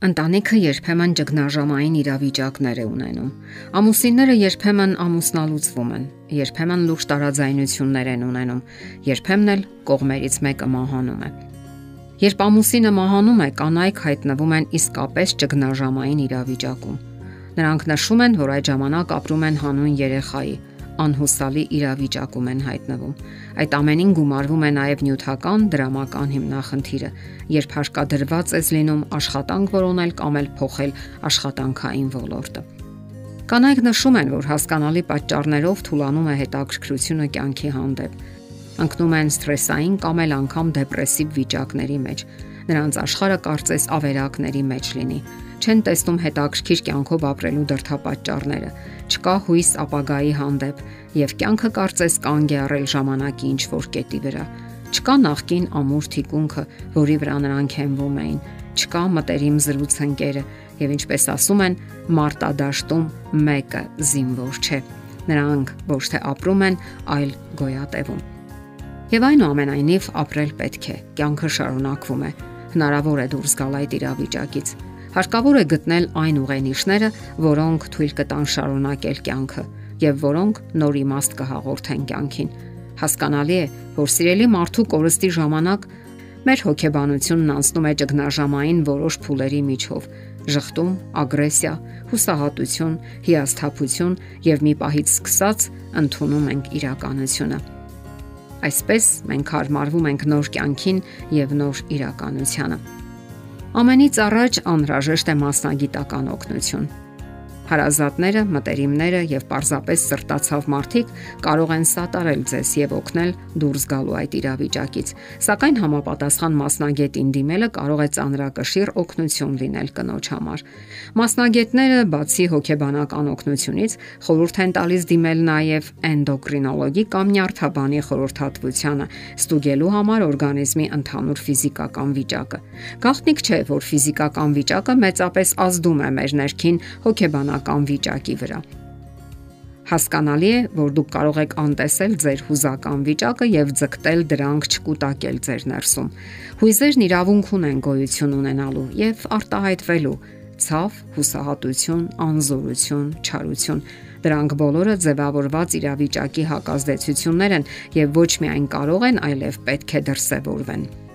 Ընտանիքը երբեմն ճգնաժամային իրավիճակներ է ունենում։ Ամուսինները երբեմն ամուսնալուծվում են, երբեմն լուրջ տարաձայնություններ են ունենում, երբեմն էլ կողմերից մեկը մահանում է։ Երբ ամուսինը մահանում է, կանայք հայտնվում են իսկապես ճգնաժամային իրավիճակում։ Նրանք նշում են, որ այդ ժամանակ ապրում են հանուն երեխայի, անհուսալի իրավիճակում են հայտնվում։ Այդ ամենին գումարվում է նաև նյութական դրամական հիմնախնդիրը, երբ հարկադրված ես լինում աշխատանք որոնել կամ էլ փոխել աշխատանքային ոլորտը։ Կանայք նշում են, որ հասկանալի պատճառներով թուլանում է հետաքրքրությունը կյանքի հանդեպ։ Ընկնում են սթրեսային կամ էլ անգամ դեպրեսիվ վիճակների մեջ։ Նրանց աշխարհը կարծես ավերակների մեջ լինի չեն տեսնում հետաքրքիր կյանքով ապրելու դրթապաճառները, չկա հույս ապագայի հանդեպ եւ կյանքը կարծես կանգ է առել ժամանակի ինչ որ կետի վրա։ Չկա նախքին ամուր թիկունքը, որի վրա նրանք հենվում էին, չկա մտերիմ զրուցընկերը եւ ինչպես ասում են, մարտադաշտում մեկը զինվոր չէ։ Նրանք ոչ թե ապրում են, այլ գոյատևում։ Եվ այնուամենայնիվ ապրել պետք է։ Կյանքը շարունակվում է։ Հնարավոր է դուրս գալ այդ իրավիճակից Հարկավոր է գտնել այն ուղենիշները, որոնք թույլ կտան շարունակել կյանքը եւ որոնք նոր իմաստ կհաղորդեն կյանքին։ Հասկանալի է, որ սիրելի մարդու կորստի ժամանակ մեր հոգեբանությունն անցնում է ճգնաժամային որոշ փուլերի միջով՝ ժխտում, ագրեսիա, հուսահատություն, հիասթափություն եւ մի պահից սկսած ընդունում ենք իրականությունը։ Այսպես մենք հարմարվում ենք նոր կյանքին եւ նոր իրականությանը։ Ամենից առաջ անհրաժեշտ է մասնագիտական օգնություն Հարազատները, մտերիմները եւ պարզապես սրտացավ մարդիկ կարող են սատարել ձեզ եւ օգնել դուրս գալու այդ իրավիճակից։ Սակայն համապատասխան մասնագետին դիմելը կարող է ծանրակշիռ օգնություն լինել կնոջ համար։ Մասնագետները բացի հոգեբանական օգնությունից խորհուրդ են տալիս դիմել նաեւ էնդոկրինոլոգի կամ նյարդաբանի խորհրդատվությանը, ստուգելու համար օրգանիզմի ընդհանուր ֆիզիկական վիճակը։ Գաղտնիք չէ, որ ֆիզիկական վիճակը մեծապես ազդում է մեր ներքին հոգեբանական հուզական վիճակի վրա։ Հասկանալի է, որ դուք կարող եք անտեսել ձեր հուզական վիճակը եւ ձգտել դրանք չկուտակել ձեր ներսում։ Հույզերն իրավունք ունեն գոյություն ունենալու եւ արտահայտվելու ցավ, հուսահատություն, անզորություն, չարություն։ Դրանք բոլորը ձևավորված իրավիճակի հակազդեցություններ են եւ ոչ միայն կարող են, այլև պետք է դրսևորվեն։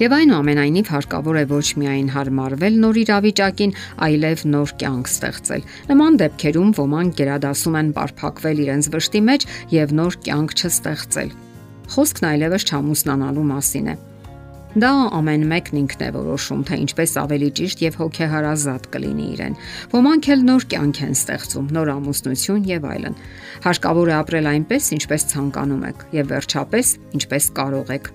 Եվ այնուամենայնիվ հարկավոր է ոչ միայն հարմարվել նոր իրավիճակին, այլև նոր կյանք ստեղծել։ Նման դեպքերում ոմանք գերադասում են բարփակվել իրենց վշտի մեջ եւ նոր կյանք չստեղծել։ Խոսքն այլևս չամուսնանալու մասին է։ Դա ամեն մեկն ինքն է որոշում, թե ինչպես ավելի ճիշտ եւ հոգեհարազատ կլինի իրեն։ Ոմանք էլ նոր կյանք են ստեղծում, նոր ամուսնություն եւ այլն։ Հարկավոր է ապրել այնպես, ինչպես ցանկանում եք եւ վերջապես, ինչպես կարող եք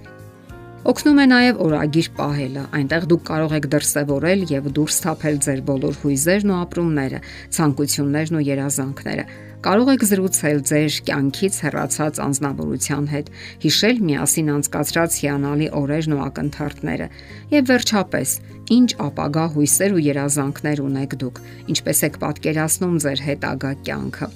Օգնում է նաև օրագիր պահելը։ Այնտեղ դուք կարող եք դրսևորել եւ դուրս թափել ձեր բոլոր հույզերն ու ապրումները, ցանկություններն ու երազանքները։ Կարող եք զրուցել ձեր կյանքից հեռացած անznավորության հետ, հիշել միասին անցկացրած հիանալի օրերն ու ակնթարթները, եւ վերջապես, ինչ ապագա հույսեր ու երազանքներ ունեք դուք, ինչպես եք պատկերացնում ձեր հետագա կյանքը։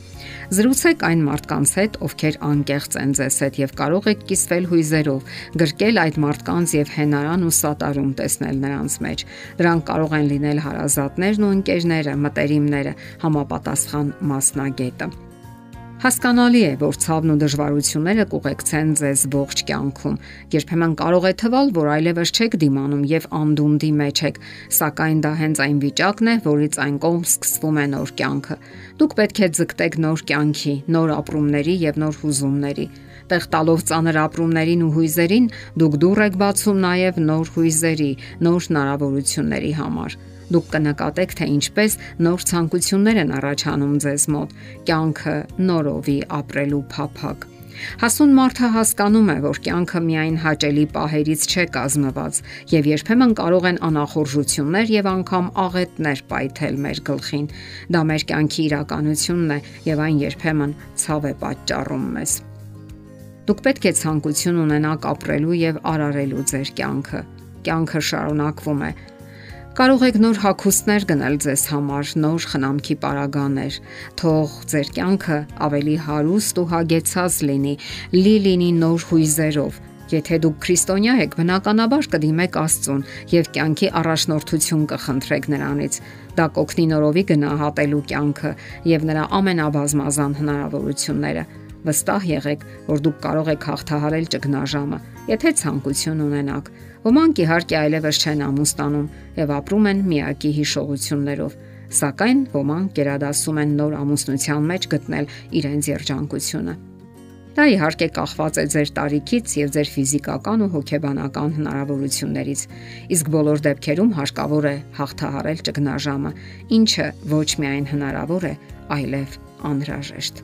Զրուցեք այն մարդկանց հետ, ովքեր անկեղծ են ձեզ հետ եւ կարող եք կիսվել հույզերով, գրկել այդ մարդկանց եւ հենարան ու սատարում տեսնել նրանց մեջ։ Դրանք կարող են լինել հարազատներն ու ընկերները, մտերիմները, համապատասխան մասնագետը։ Հասկանալի է, որ ցավն ու դժվարությունները կուղեկցեն ձեզ ողջ կյանքում։ Երբեմն կարող է թվալ, որ այլևս չեք դիմանում եւ անդունդի մեջ եք, սակայն դա հենց այն վիճակն է, որից այն կողմ սկսվում է նոր կյանքը։ Դուք պետք է ձգտեք նոր կյանքի, նոր ապրումների եւ նոր հուզումների տեղ տալով ծանր ապրումներին ու հույզերին, դուք դուռ եք բացում նաև նոր հույզերի, նոր հնարավորությունների համար։ Դուք կնկատեք, թե ինչպես նոր ցանկություններ են առաջանում ձեզ մոտ, կյանքը նորովի ապրելու փափակ։ Հասուն մարդը հասկանում է, որ կյանքը միայն հաճելի պահերից չէ կազմված, եւ երբեմն կարող են անախորժություններ եւ անգամ աղետներ պայթել մեր գլխին։ Դա մեր կյանքի իրականությունն է եւ այն երբեմն ցավ է պատճառում մեզ։ Դուք պետք է ցանկություն ունենաք ապրելու եւ արարելու ձեր կյանքը։ Կյանքը շարունակվում է, Կարող եք նոր հակոստներ գնել ձեզ համար, նոր խնամքի պարագաներ։ Թող ձեր կյանքը ավելի հարուստ ու հագեցած լինի, լի լինի նոր հույզերով Եթե դուք քրիստոնյա եք, բնականաբար կդիմեք Աստծուն եւ կյանքի առաջնորդություն կխնդրեք նրանից։ Դա կօգնի նորովի գնահատելու կյանքը եւ նրա ամենաբազմազան հնարավորությունները։ Վստահ եղեք, որ դուք կարող եք հաղթահարել ճգնաժամը, եթե ցանկություն ունենաք։ Ոմանք իհարկե այլևս չեն ամուսնանում եւ ապրում են միակի հիշողություններով, սակայն ոմանք գերադասում են նոր ամուսնության մեջ գտնել իրենց երջանկությունը։ Դա իհարկե կախված է ձեր տարիքից եւ ձեր ֆիզիկական ու հոգեբանական հնարավորություններից, իսկ բոլոր դեպքերում հարկավոր է հաղթահարել ճգնաժամը, ինչը ոչ միայն հնարավոր է, այլև անհրաժեշտ։